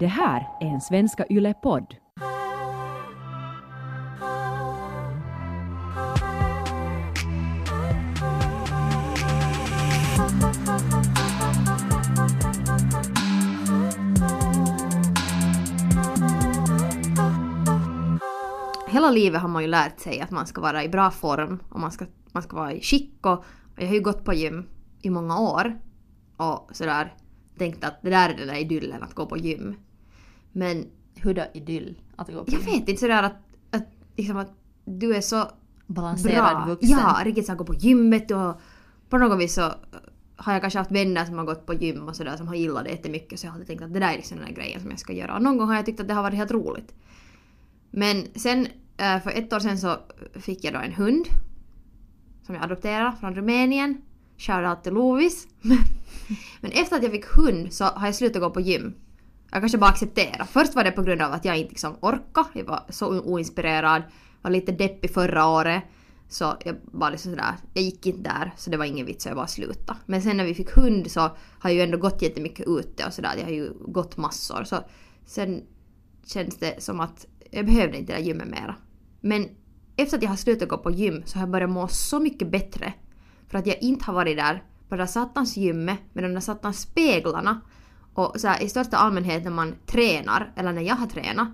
Det här är en Svenska Yle-podd. Hela livet har man ju lärt sig att man ska vara i bra form och man ska, man ska vara i skick och jag har ju gått på gym i många år och sådär tänkt att det där är den där idyllen att gå på gym. Men Hur då idyll? Att gå på jag vet inte sådär att, att, liksom att du är så balanserad bra. vuxen? Ja, riktigt så här gå på gymmet och på något vis så har jag kanske haft vänner som har gått på gym och sådär som har gillat det jättemycket så jag har alltid tänkt att det där är liksom den där grejen som jag ska göra. Och någon gång har jag tyckt att det har varit helt roligt. Men sen eh, för ett år sedan så fick jag då en hund som jag adopterade från Rumänien. Shoutout till Lovis. Men efter att jag fick hund så har jag slutat gå på gym. Jag kanske bara accepterar. Först var det på grund av att jag inte liksom orkade. Jag var så oinspirerad. Var lite deppig förra året. Så jag bara liksom sådär, jag gick inte där så det var ingen vits så jag bara slutade. Men sen när vi fick hund så har jag ju ändå gått jättemycket ute och sådär. Jag har ju gått massor. Så sen känns det som att jag behövde inte det där gymmet mera. Men efter att jag har slutat gå på gym så har jag börjat må så mycket bättre. För att jag inte har varit där på det där satans gymmet med de där satans speglarna. Och så här, i största allmänhet när man tränar, eller när jag har tränat,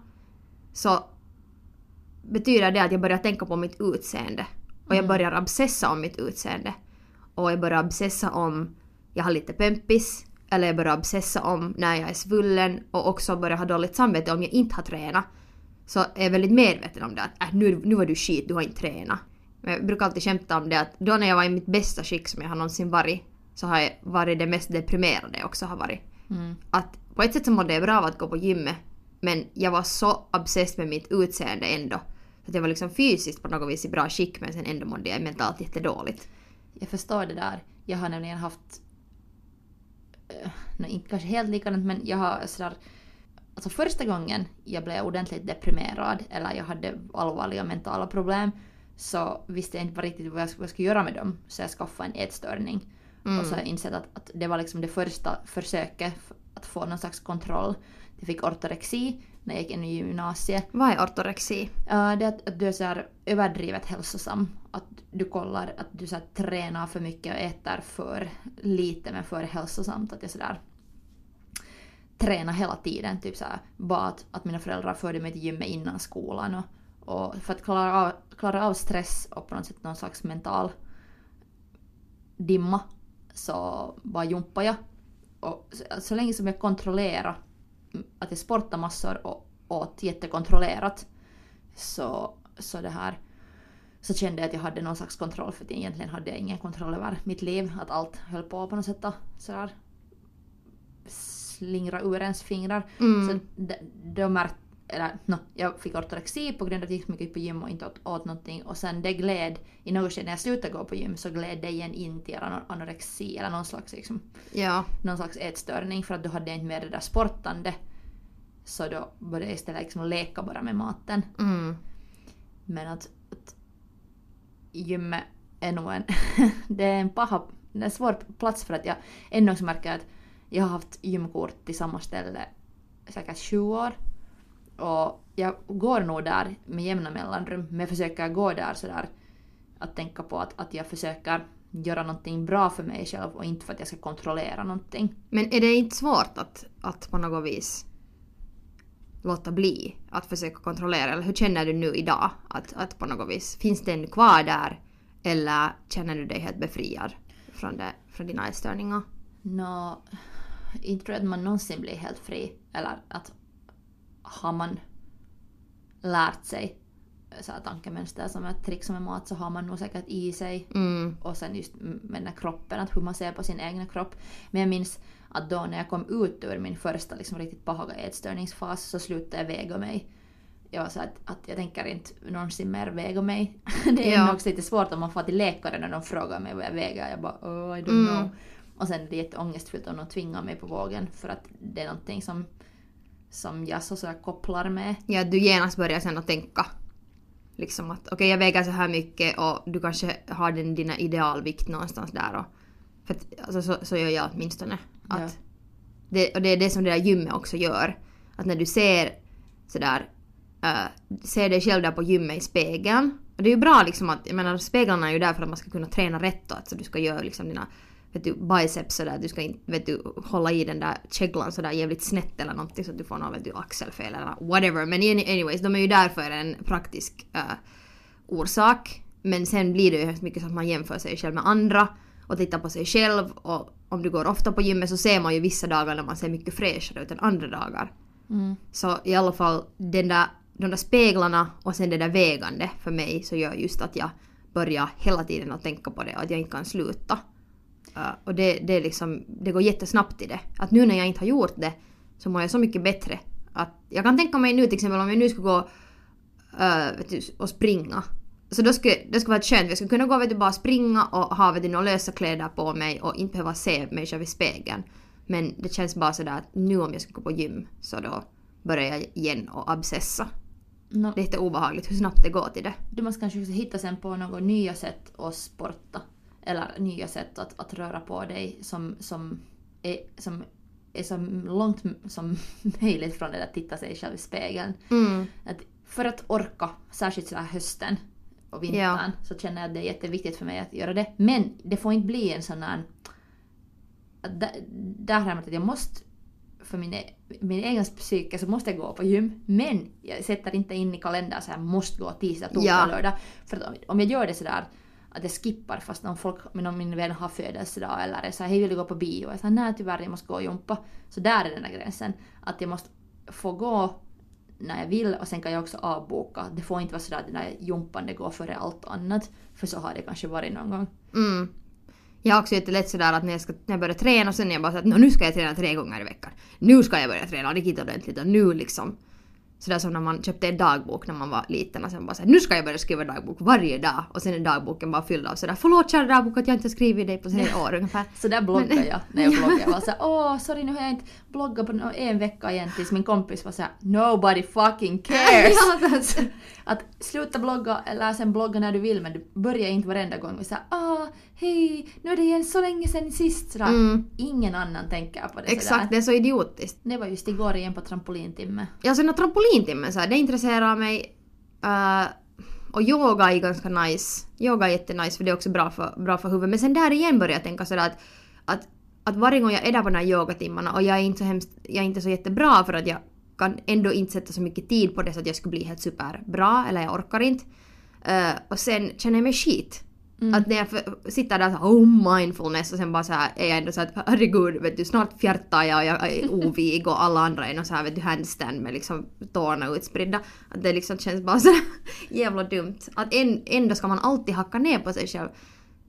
så betyder det att jag börjar tänka på mitt utseende. Och jag börjar obsessa om mitt utseende. Och jag börjar obsessa om jag har lite pempis, eller jag börjar obsessa om när jag är svullen och också börjar ha dåligt samvete om jag inte har tränat. Så är jag väldigt medveten om det att äh, nu, nu var du skit, du har inte tränat. Men jag brukar alltid skämta om det att då när jag var i mitt bästa skick som jag har någonsin varit så har jag varit det mest deprimerade jag också har varit. Mm. Att på ett sätt så mådde jag bra av att gå på gymmet men jag var så obsessed med mitt utseende ändå. Så att jag var liksom fysiskt på något vis i bra skick men sen ändå mådde jag mentalt jättedåligt. Jag förstår det där. Jag har nämligen haft, eh, inte kanske helt likadant men jag har sådär, alltså första gången jag blev ordentligt deprimerad eller jag hade allvarliga mentala problem så visste jag inte riktigt vad jag vad jag skulle göra med dem så jag skaffade en ätstörning. Mm. Och så har jag insett att, att det var liksom det första försöket att få någon slags kontroll. Jag fick ortorexi när jag gick in i gymnasiet. Vad är ortorexi? Uh, det är att, att du är så här överdrivet hälsosam. Att du kollar att du så här tränar för mycket och äter för lite men för hälsosamt. Att jag sådär tränar hela tiden. Typ så här, bara att, att mina föräldrar förde mig till gymmet innan skolan. Och, och för att klara av, klara av stress och på något sätt någon slags mental dimma så bara jumpar jag. Och så, så länge som jag kontrollerar att jag sportar massor och åt jättekontrollerat så, så det här så kände jag att jag hade någon slags kontroll för att egentligen hade jag ingen kontroll över mitt liv. Att allt höll på på något sätt att sådär slingra ur ens fingrar. Mm. Så då märkte eller, no, jag fick ortorexi på grund av att jag gick mycket på gym och inte åt, åt någonting. Och sen det gled, i något skede när jag slutade gå på gym så gled det igen in till ano- anorexi eller någon slags, liksom, Ja. någon slags ätstörning för att då hade jag inte mer det där sportande. Så då började jag istället liksom leka bara med maten. Mm. Men att, att gymmet är nog en, det är en paha, det är en svår plats för att jag också märker att jag har haft gymkort till samma ställe säkert 20 år. Och jag går nog där med jämna mellanrum, men jag försöker gå där sådär att tänka på att, att jag försöker göra någonting bra för mig själv och inte för att jag ska kontrollera någonting. Men är det inte svårt att, att på något vis låta bli att försöka kontrollera? Eller hur känner du nu idag? Att, att på något vis, finns den kvar där? Eller känner du dig helt befriad från, det, från dina ätstörningar? Nå, inte tror jag att man någonsin blir helt fri. Eller att man lärt sig så här tankemönster som ett trick med mat så har man nog säkert i sig. Mm. Och sen just med den här kroppen, att hur man ser på sin egen kropp. Men jag minns att då när jag kom ut ur min första liksom riktigt pahaga ätstörningsfas så slutade jag väga mig. Jag var så att, att jag tänker inte någonsin mer väga mig. Det är Ja. också lite svårt om man får till läkaren och de frågar mig vad jag väger. Jag bara oh, I don't Mm. know. Och sen är det jätteångestfyllt om de tvingar mig på vågen för att det är någonting som, som jag så, så kopplar med. Ja, du genast börjar sen att tänka. Liksom att okej jag väger så här mycket och du kanske har den, dina idealvikt någonstans där och... För att, alltså, så, så gör jag åtminstone. Att Ja. det, och det är det som det där gymmet också gör. att när du ser sådär, uh, ser dig själv där på gymmet i spegeln. Och det är ju bra liksom att, jag menar speglarna är ju där för att man ska kunna träna rätt och att så du ska göra liksom dina vet du, biceps sådär, du ska inte vet du, hålla i den där käglan sådär jävligt snett eller någonting så att du får någon vet du, axelfel eller whatever. Men anyways, de är ju där för en praktisk uh, orsak. Men sen blir det ju hemskt mycket så att man jämför sig själv med andra och tittar på sig själv och om du går ofta på gymmet så ser man ju vissa dagar när man ser mycket fräschare ut än andra dagar. Mm. Så i alla fall den där, de där speglarna och sen det där vägande för mig så gör just att jag börjar hela tiden att tänka på det och att jag inte kan sluta. Uh, och det, det, liksom, det går jättesnabbt i det. Att nu när jag inte har gjort det så mår jag så mycket bättre. Att jag kan tänka mig nu till exempel om jag nu skulle gå uh, du, och springa. Så då skulle det skulle vara skönt. Jag skulle kunna gå vet du, bara springa och ha vet du, några lösa kläder på mig och inte behöva se mig själv i spegeln. Men det känns bara sådär att nu om jag ska gå på gym så då börjar jag igen och obsessa. No, Det är lite obehagligt hur snabbt det går till det. du måste kanske hitta sen på några nya sätt att sporta. Eller nya sätt att, att röra på dig som, som, är, som är så långt som möjligt från det där att titta sig själv i spegeln. Mm. Att för att orka, särskilt sådär hösten och vintern, Ja. så känner jag att det är jätteviktigt för mig att göra det. Men det får inte bli en sån. Att där, där har jag att jag måste, för min, e- min egen psyke så måste jag gå på gym. Men jag sätter inte in i kalendern så jag måste gå tisdag, torsdag, Ja. lördag. För att om- om jag gör det sådär att jag skippar fast om folk, men om min vän har födelsedag eller är såhär hej vill du gå på bio? Jag säger nej tyvärr jag måste gå och jumpa. Så där är den där gränsen. Att jag måste få gå när jag vill och sen kan jag också avboka. Det får inte vara sådär att den där jumpan det går före allt annat. För så har det kanske varit någon gång. Mm. Jag har också jättelätt sådär att när jag, ska, när jag börjar träna så är jag bara såhär att nu ska jag träna tre gånger i veckan. Nu ska jag börja träna riktigt ordentligt och nu liksom. Sådär som när man köpte en dagbok när man var liten och sen bara såhär nu ska jag börja skriva dagbok varje dag och sen är dagboken bara fylld av sådär förlåt kära dagbok att jag inte har skrivit dig på tre år ungefär. Så där bloggar Men- jag när jag bloggar. Jag var såhär åh sorry nu har jag inte bloggat på en vecka igen tills min kompis var såhär nobody fucking cares. Att sluta blogga eller sen blogga när du vill men du börjar inte varenda gång med såhär ah hej nu är det igen så länge sen sist. Sådär. Mm. Ingen annan tänker på det Exakt, sådär. det är så idiotiskt. Det var just igår igen på trampolintimme. Ja, sen trampolintimmen så här, det intresserar mig. eh, och yoga är ganska nice. Yoga är jättenice för det är också bra för, bra för huvudet. Men sen där igen börjar jag tänka sådär att, att, att varje gång jag är där på de här yogatimmarna och jag är inte så hemskt, jag är inte så jättebra för att jag kan ändå inte sätta så mycket tid på det så att jag skulle bli helt superbra eller jag orkar inte. Eh, och sen känner jag mig skit. Att när jag för, sitter där så här, oh mindfulness och sen bara så här är jag ändå så att herregud vet du snart fjärtar jag och jag är ovig och alla andra är någon så här vet du handstand med liksom tårna utspridda. Att det liksom känns bara så här jävla dumt. Att en, ändå ska man alltid hacka ner på sig själv.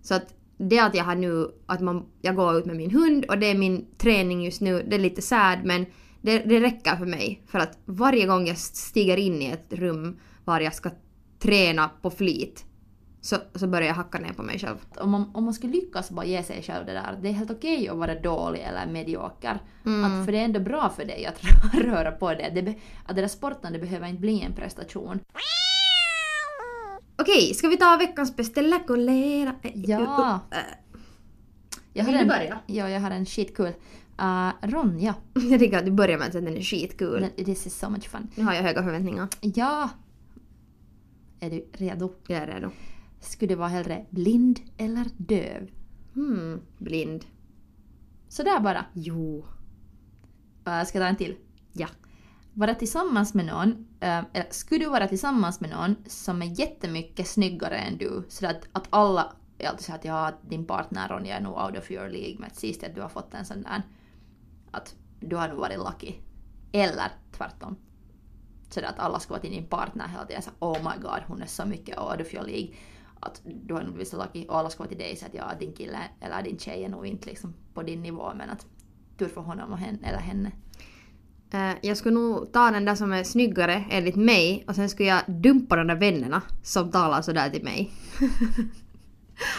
Så att det att jag har nu, att man, jag går ut med min hund och det är min träning just nu, det är lite sad men det, det räcker för mig. För att varje gång jag stiger in i ett rum var jag ska träna på flit så, så börjar jag hacka ner på mig själv. om man, om man skulle lyckas bara ge sig själv det där, det är helt okej att vara dålig eller medioker. Att, för det är ändå bra för dig att röra på det. det att det där sporten det behöver inte bli en prestation. Okej, ska vi ta veckans bästa läkolera? Ja. Äh, Jag Vill har du en, börja? Ja, jag har en skitkul. Uh, Ronja, Jag tycker att du börjar med att den är skitkul. Den- this is so much fun. Nu har jag höga förväntningar. Ja! Är du redo? Jag är redo. Skulle du vara hellre blind eller döv? Hmm, blind. Sådär bara. Jo. Uh, ska jag ta en till? Ja. Vara tillsammans med någon, eh, eller skulle du vara tillsammans med någon som är jättemycket snyggare än du, så att, att alla är alltid så att ja, din partner Ronja är nog out of your league, men sist att du har fått en sån där att du har nog varit lucky. Eller tvärtom. Så att alla ska vara till din partner hela tiden så oh my god hon är så mycket of your league. Att du har nog blivit så lucky och alla ska vara till dig så att ja din kille eller din tjej är nog inte liksom på din nivå men att tur för honom och henne, eller henne. Eh, jag skulle nog ta den där som är snyggare enligt mig och sen skulle jag dumpa de där vännerna som talar sådär till mig.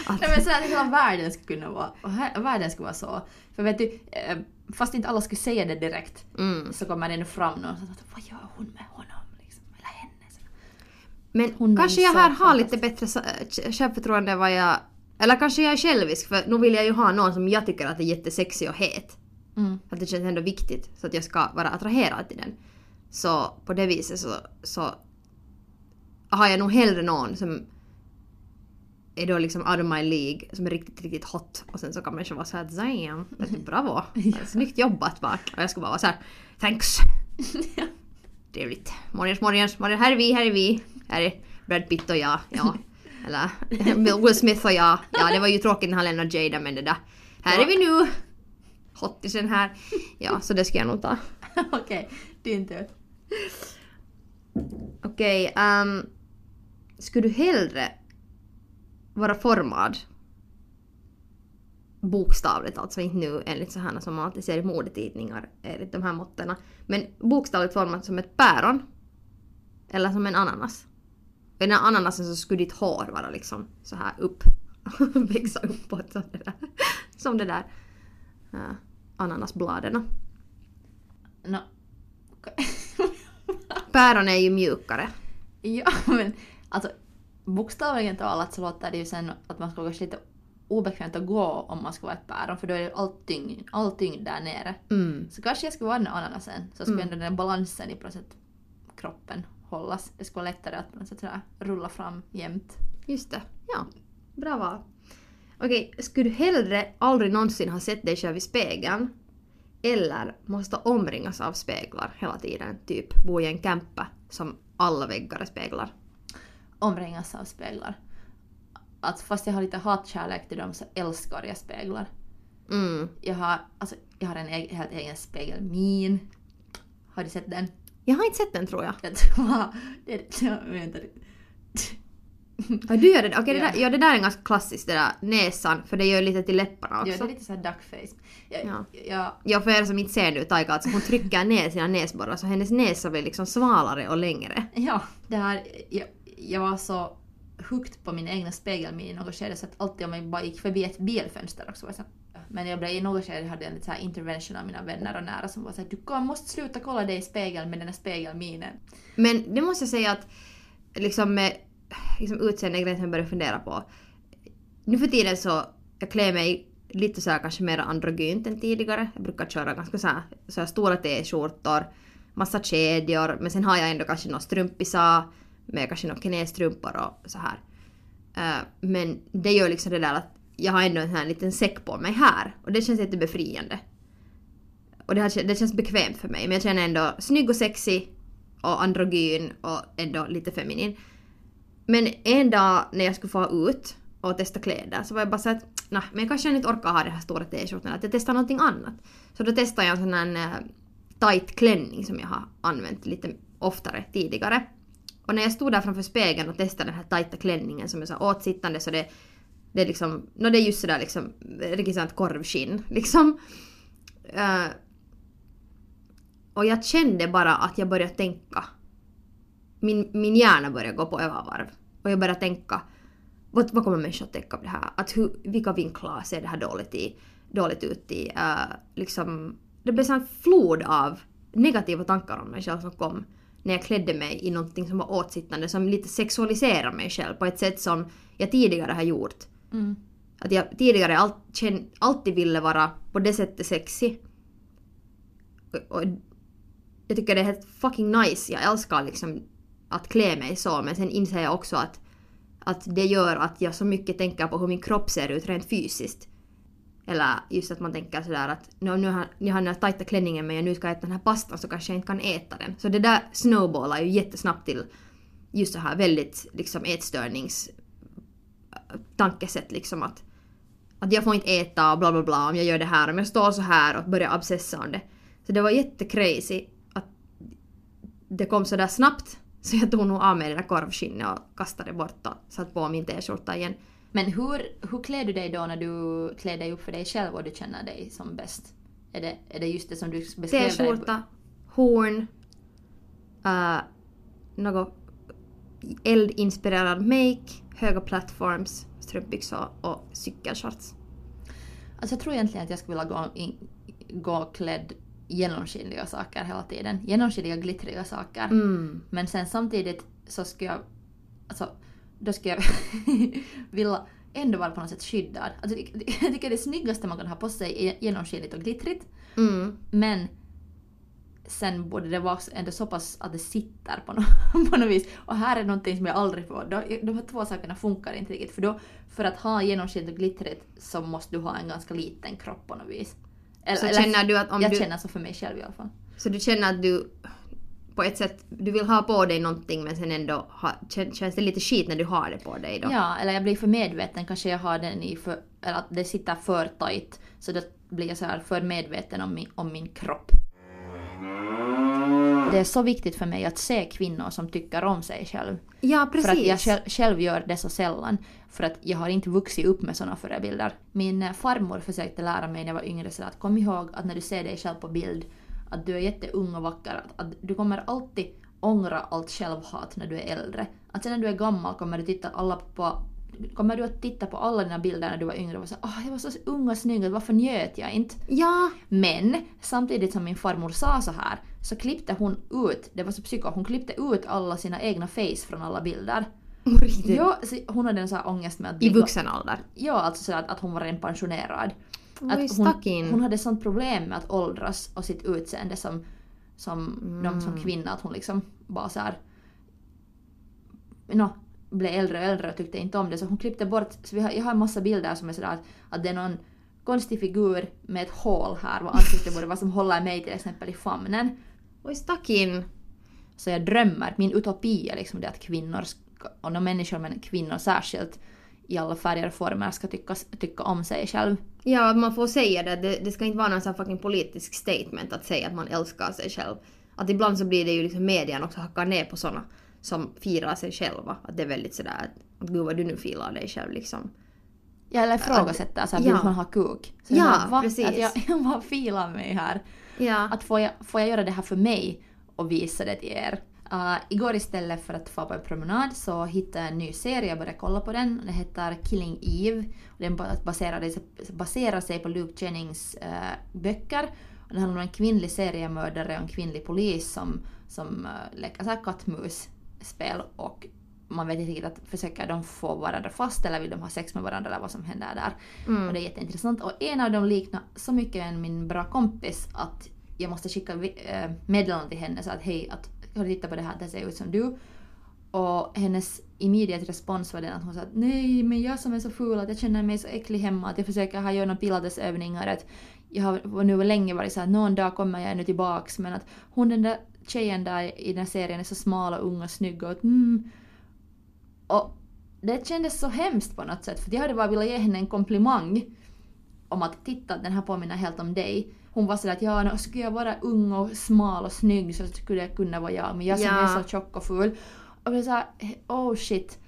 att, Nej men så att hela världen skulle kunna vara, och världen skulle vara så. För vet du, eh, fast inte alla skulle säga det direkt mm. så kommer det ändå fram säger vad gör hon med honom? Liksom, eller henne. Så. Men Hon kanske jag här har lite bättre k- självförtroende än vad jag... Eller kanske jag är självisk för nu vill jag ju ha någon som jag tycker att är jättesexig och het. Mm. Att det känns ändå viktigt så att jag ska vara attraherad till den. Så på det viset så, så har jag nog hellre någon som är då liksom out of my League, som är riktigt, riktigt hot. Och sen så kan människor vara såhär damn, bravo, snyggt jobbat bara. Och jag ska bara vara såhär thanks. Trevligt. Morgens, morgens, morgens, här är vi, här är vi. Här är Brad Pitt och jag, ja. Eller Will Smith och jag. Ja, det var ju tråkigt när han lämnade Jada men det där. Här är vi nu. Hottisen här. Ja, så det ska jag nog ta. Okej, din tur. Okej, um, skulle du hellre vara formad bokstavligt, alltså inte nu enligt så här som man alltid ser i modetidningar enligt de här måttena, men bokstavligt format som ett päron eller som en ananas. I den här ananasen så skulle ditt hår vara liksom så här upp, växa uppåt som det där, som det där uh, ananasbladen. No. Päron är ju mjukare. Ja, men alltså bokstavligen talat så låter det ju sen att man ska kanske lite obekvämt att gå om man ska vara ett päron för då är det all tyngd, all tyngd där nere. Mm. Så kanske jag skulle vara den ananasen så skulle ändå den balansen i på sätt kroppen hållas. Det skulle vara lättare att sätt sådär rulla fram jämt. Just det. Ja. Bra val. Okej, skulle du hellre aldrig någonsin ha sett dig själv i spegeln eller måste omringas av speglar hela tiden? Typ bo i en camper som alla väggar är speglar. Omringas av speglar. Att fast jag har lite hatkärlek till dem så älskar jag speglar. Mm. Jag har, alltså, jag har en egen, helt egen spegelmin. Har du sett den? Jag har inte sett den tror jag. Jag tror... Det, ja, lite. Ja, du gör det? Okej, det, Ja. där, ja, det där är ganska klassiskt, det där näsan, för det gör lite till läpparna Ja, det också. är lite såhär duckface. Jag, Ja. jag, Ja, för er som inte ser nu, Taika, alltså hon trycker ner sina näsborrar så hennes näsa blir liksom smalare och längre. Ja, det här, jag, jag var så hooked på min egna spegelmin i något skede så att alltid om jag bara gick förbi ett bilfönster också var jag så men jag blev i något skede hade jag en så här intervention av mina vänner och nära som var såhär du måste sluta kolla dig i spegeln med den här spegelminen. Men det måste jag säga att liksom med liksom utseende som jag börjar fundera på. Nu för tiden så jag klär mig lite så här kanske mer androgynt än tidigare. Jag brukar köra ganska så här, så här stora t-skjortor, massa kedjor, men sen har jag ändå kanske några strumpisar med kanske några knästrumpor och så här. Uh, men det gör liksom det där att jag har ändå en sån här liten säck på mig här och det känns jättebefriande. Och det, här, det känns bekvämt för mig men jag känner ändå snygg och sexig och androgyn och ändå lite feminin. Men en dag när jag skulle få ut och testa kläder så var jag bara såhär att nah, men jag kanske inte orkar ha den här stora t-shirten att jag testar någonting annat. Så då testade jag en sån här eh, tight klänning som jag har använt lite oftare tidigare. Och när jag stod där framför spegeln och testade den här tajta klänningen som är så åtsittande så det, det är liksom, no, det är just sådär liksom riktigt sånt korvskinn liksom. Uh, och jag kände bara att jag började tänka. Min, min hjärna började gå på övervarv. Och jag började tänka, vad, vad kommer människor att tänka om det här? Att hur, vilka vinklar ser det här dåligt, i, dåligt ut i? Uh, liksom, det blev en flod av negativa tankar om mig själv som kom när jag klädde mig i någonting som var åtsittande, som lite sexualiserade mig själv på ett sätt som jag tidigare har gjort. Mm. Att jag tidigare all, känn, alltid ville vara på det sättet sexig. Och, och jag tycker det är helt fucking nice. Jag älskar liksom att klä mig så men sen inser jag också att, att det gör att jag så mycket tänker på hur min kropp ser ut rent fysiskt. Eller just att man tänker sådär att nu, nu, har, nu har den här tajta klänningen men nu ska jag äta den här pastan så kanske jag inte kan äta den. Så det där snowballar ju jättesnabbt till just så här väldigt liksom ätstörnings äh, tankesätt liksom att, att jag får inte äta och bla bla bla om jag gör det här, om jag står så här och börjar absessa om det. Så det var jättecrazy att det kom sådär snabbt så jag tog nog av mig det där korvskinnet och kastade bort och satte på min t-skjorta igen. Men hur, hur klär du dig då när du klär dig upp för dig själv och du känner dig som bäst? Är det, är det just det som du beskrev? T-skjorta, horn, uh, något eldinspirerad make, höga plattforms, strumpbyxor och cykelshorts. Alltså jag tror egentligen att jag skulle vilja gå, in, gå klädd genomskinliga saker hela tiden. Genomskinliga glittriga saker. Mm. Men sen samtidigt så skulle jag... Alltså, då skulle jag vilja ändå vara på något sätt skyddad. Alltså, jag tycker det snyggaste man kan ha på sig är genomskinligt och glittrigt. Mm. Men sen borde det vara ändå så pass att det sitter på, no- på något vis. Och här är någonting som jag aldrig får. Då, de här två sakerna funkar inte riktigt. För då, för att ha genomskinligt och glittrigt så måste du ha en ganska liten kropp på något vis. Eller, Så känner du att om jag du- känner så för mig själv i alla fall. Så du känner att du på ett sätt, du vill ha på dig någonting men sen ändå ha, kän- känns det lite skit när du har det på dig då? Ja, eller jag blir för medveten. Kanske jag har den i för... Eller att det sitter för tight. Så då blir jag så här för medveten om min, om min kropp. Det är så viktigt för mig att se kvinnor som tycker om sig själv. Ja, precis. För att jag själv, själv gör det så sällan. För att jag har inte vuxit upp med sådana förebilder. Min eh, farmor försökte lära mig när jag var yngre så att kom ihåg att när du ser dig själv på bild att du är jätteung och vacker. Att, att du kommer alltid ångra allt självhat när du är äldre. Att sen när du är gammal kommer du titta alla på Kommer du att titta på alla dina bilder när du var yngre och såhär åh jag var så ung och snygg, varför njöt jag inte? Ja, Men samtidigt som min farmor sa så här så klippte hon ut, det var så psyko, hon klippte ut alla sina egna face från alla bilder. Ja, hon hade en sån här ångest med att I vuxen ålder. Ja, alltså så att, att hon var en pensionerad. Att hon, hon hade sånt problem med att åldras och sitt utseende som, som, de, Mm. som kvinna. Att hon liksom bara så här, no, blev äldre och äldre och tyckte inte om det. Så hon klippte bort, så vi har, jag har en massa bilder som är sådär att, att det är någon konstig figur med ett hål här vad ansiktet borde vara som håller mig till exempel i famnen. Oj, stackin. Så jag drömmer, min utopi är liksom det att kvinnor, och de människor men kvinnor särskilt i alla färger och former ska tycka, tycka om sig själv. Ja, att man får säga det. det. Det ska inte vara någon sån här fucking politisk statement att säga att man älskar sig själv. Att ibland så blir det ju liksom medien också hackar ner på såna som firar sig själva. Att det är väldigt sådär att gud vad du nu filar dig själv liksom. Ja, eller ifrågasätta, så här, ja. vill man ha kuk? Så Ja, va? precis. Att jag, jag bara filar mig här. Ja. Att får jag, får jag göra det här för mig och visa det till er? Uh, igår istället för att få på en promenad så hittade jag en ny serie, jag började kolla på den. Den heter Killing Eve. Och den baserar, baserar sig på Luke Jennings uh, böcker. Och det handlar om en kvinnlig seriemördare och en kvinnlig polis som, som uh, leker så här kattmus-spel och man vet inte riktigt att försöker de få varandra fast eller vill de ha sex med varandra eller vad som händer där. Mm. Och det är jätteintressant. Och en av dem liknar så mycket en min bra kompis att jag måste skicka meddelande till henne så att hej, att har du tittat på det här, det ser ut som du. Och hennes immediate respons var den att hon sa att nej, men jag som är så ful att jag känner mig så äcklig hemma, att jag försöker ha göra några pilatesövningar, att jag har nu länge varit så att någon dag kommer jag nu tillbaks, men att hon den där tjejen där i den här serien är så smal och ung och snygg och att mm. Och det kändes så hemskt på något sätt, för jag hade bara velat ge henne en komplimang om att titta, den här påminner helt om dig. Hon var sådär att ja, nu skulle jag vara ung och smal och snygg så skulle jag kunna vara jag, men jag som Ja. är så tjock och ful. Och jag såhär, oh shit.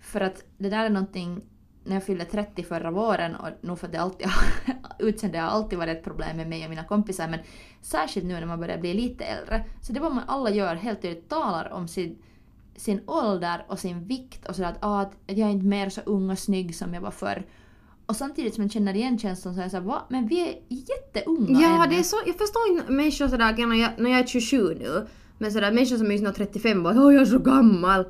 För att det där är någonting, när jag fyllde 30 förra våren och nog för att det alltid utseende har alltid varit ett problem med mig och mina kompisar men särskilt nu när man börjar bli lite äldre. Så det vad man alla gör helt tydligt talar om sin, sin ålder och sin vikt och sådär att, ah, att jag är inte mer så ung och snygg som jag var förr. Och samtidigt som man känner igen känslan så är jag såhär, va? Men vi är jätteunga Ja, ännu. det är så, jag förstår inte människor sådär, när jag, när jag är 27 nu, men sådär människor som är just nå 35 bara åh jag är så gammal.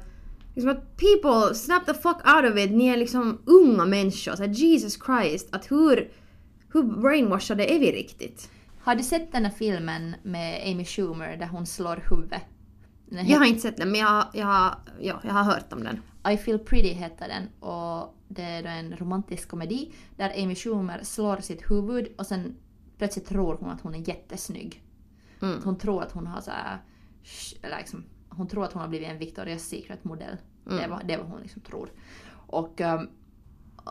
Liksom att people, snap the fuck out of it, ni är liksom unga människor. Så här, Jesus Christ, att hur, hur brainwashade är vi riktigt? Har du sett den här filmen med Amy Schumer där hon slår huvudet? Jag har inte sett den men jag, jag, ja, jag har hört om den. I feel pretty heter den och det är då en romantisk komedi där Amy Schumer slår sitt huvud och sen plötsligt tror hon att hon är jättesnygg. Mm. Hon tror att hon har så här, liksom, hon tror att hon har blivit en Victoria's Secret modell. Det, var, det vad hon liksom tror. Och ehm,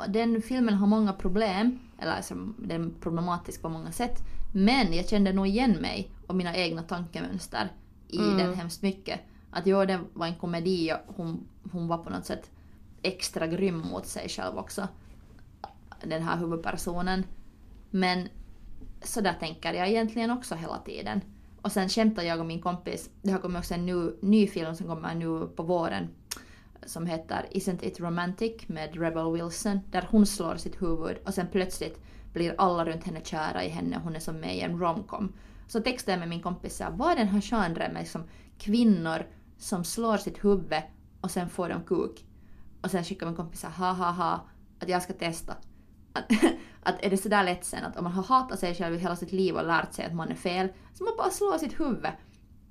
den filmen har många problem, eller alltså, den är problematisk på många sätt. Men jag kände nog igen mig och mina egna tankemönster i Mm. den hemskt mycket. Att jo, det var en komedi och hon, hon var på något sätt extra grym mot sig själv också. Den här huvudpersonen. Men så där tänker jag egentligen också hela tiden. Och sen skämtar jag och min kompis, det har kommit också en ny, ny film som kommer nu på våren som heter Isn't it romantic med Rebel Wilson där hon slår sitt huvud och sen plötsligt blir alla runt henne kära i henne och hon är som med i en romcom. Så textade jag med min kompis så vad är den här genren med liksom kvinnor som slår sitt huvud och sen får de kuk? Och sen skickade min kompis så här, ha ha ha att jag ska testa. att, att är det sådär lätt sen att om man har hatat sig själv i hela sitt liv och lärt sig att man är fel, så man bara slår sitt huvud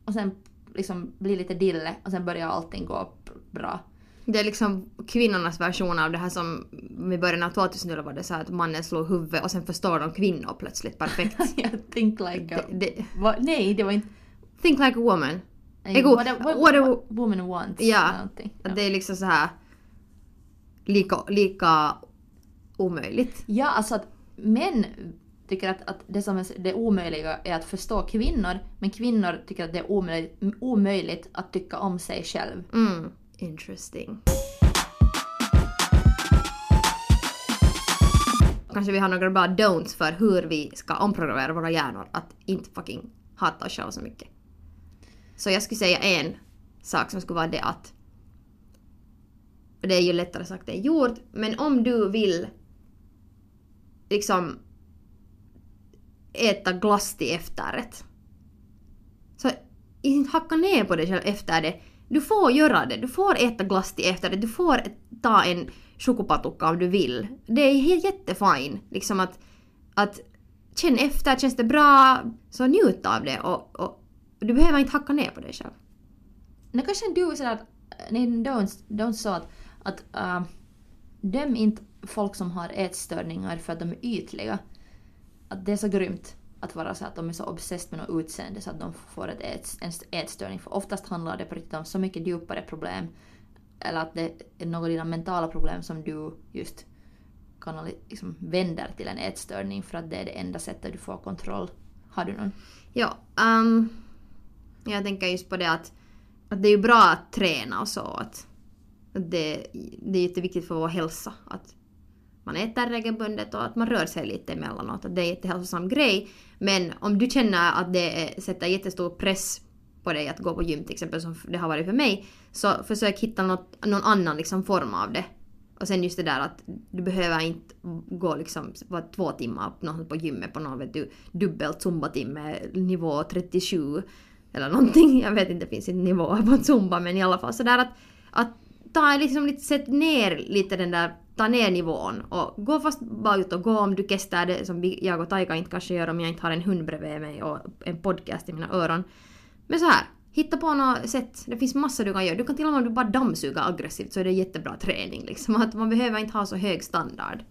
och sen liksom blir lite dille och sen börjar allting gå bra. Det är liksom kvinnornas version av det här som i början av 2000-talet var det så att mannen slog huvudet och sen förstår de kvinnor plötsligt perfekt. Jag think like a... det, det, Va, nej, det var inte... think like a woman. Nej, Ego, what, a, what, what a- woman wants. Ja. Att det är liksom så här lika, lika omöjligt. Ja, alltså att män tycker att, att det som är det omöjliga är att förstå kvinnor, men kvinnor tycker att det är omöjligt, omöjligt att tycka om sig själv. Mm. Interesting. Kanske vi har några bra don'ts för hur vi ska omprogrammera våra hjärnor att inte fucking hata oss själva så mycket. Så jag skulle säga en sak som skulle vara det att och det är ju lättare sagt än gjort, men om du vill liksom äta glass till efterrätt. Så inte hacka ner på dig själv efter det. Du får göra det. Du får äta glass till efterrätt. Du får ta en chokopatukka om du vill. Det är helt jättefint. Liksom att, att känn efter, känns det bra, så njut av det och, och du behöver inte hacka ner på dig själv. Nu kanske du sådär att, nej, don't, don't att, att uh, döm inte folk som har ätstörningar för att de är ytliga. Att det är så grymt att vara så att de är så obsessed med något utseende så att de får ett ät, en ätstörning. För oftast handlar det på riktigt om så mycket djupare problem. Eller att det är några av dina mentala problem som du just kanali- liksom vänder till en ätstörning för att det är det enda sättet du får kontroll. Har du någon? Ja, ehm, jag tänker just på det att, att det är ju bra att träna och så. Att, att det, det är jätteviktigt för vår hälsa. Att man äter regelbundet och att man rör sig lite emellanåt. Att det är en jättehälsosam grej. Men om du känner att det är, sätter jättestor press på dig att gå på gym till exempel som det har varit för mig. Så försök hitta något, någon annan liksom form av det. Och sen just det där att du behöver inte gå liksom två timmar på, på gymmet på någon vet du, dubbel zumbatimme nivå 37 eller någonting. Jag vet inte, det finns inte nivåer på zumba men i alla fall sådär att, att ta liksom lite, sätt ner lite den där, ta ner nivån och gå fast bara ut och gå om du kestar det som jag och Taika inte kanske gör om jag inte har en hund bredvid mig och en podcast i mina öron. Men så här, hitta på något sätt. Det finns massor du kan göra. Du kan till och med om du bara dammsuga aggressivt så är det jättebra träning liksom. Att man behöver inte ha så hög standard.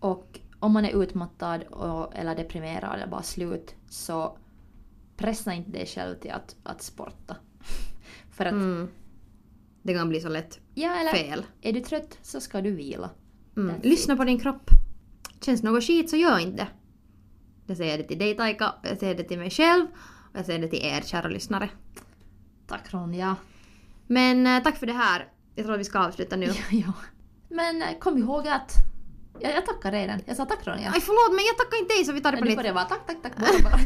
Och om man är utmattad och, eller deprimerad eller bara slut så pressa inte dig själv till att, att sporta. För att, Mm. Det kan bli så lätt ja eller fel. är du trött så ska du vila. Mm. Lyssna på din kropp. Känns något skit så gör inte det. Jag säger det till dig Taika, jag säger det till mig själv och jag säger det till er kära lyssnare. Tack Ronja. Men eh, tack för det här. Jag tror att vi ska avsluta nu. ja. Men eh, kom ihåg att... Jag, jag tackar redan. Jag sa tack Ronja. Aj förlåt men jag tackar inte dig så vi tar det på nytt. det vara tack, tack, tack. Bara, bara.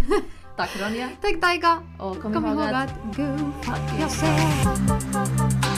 tack Ronja. Tack Taika! Och kom, Kom ihåg ihåg att... go fuck yourself.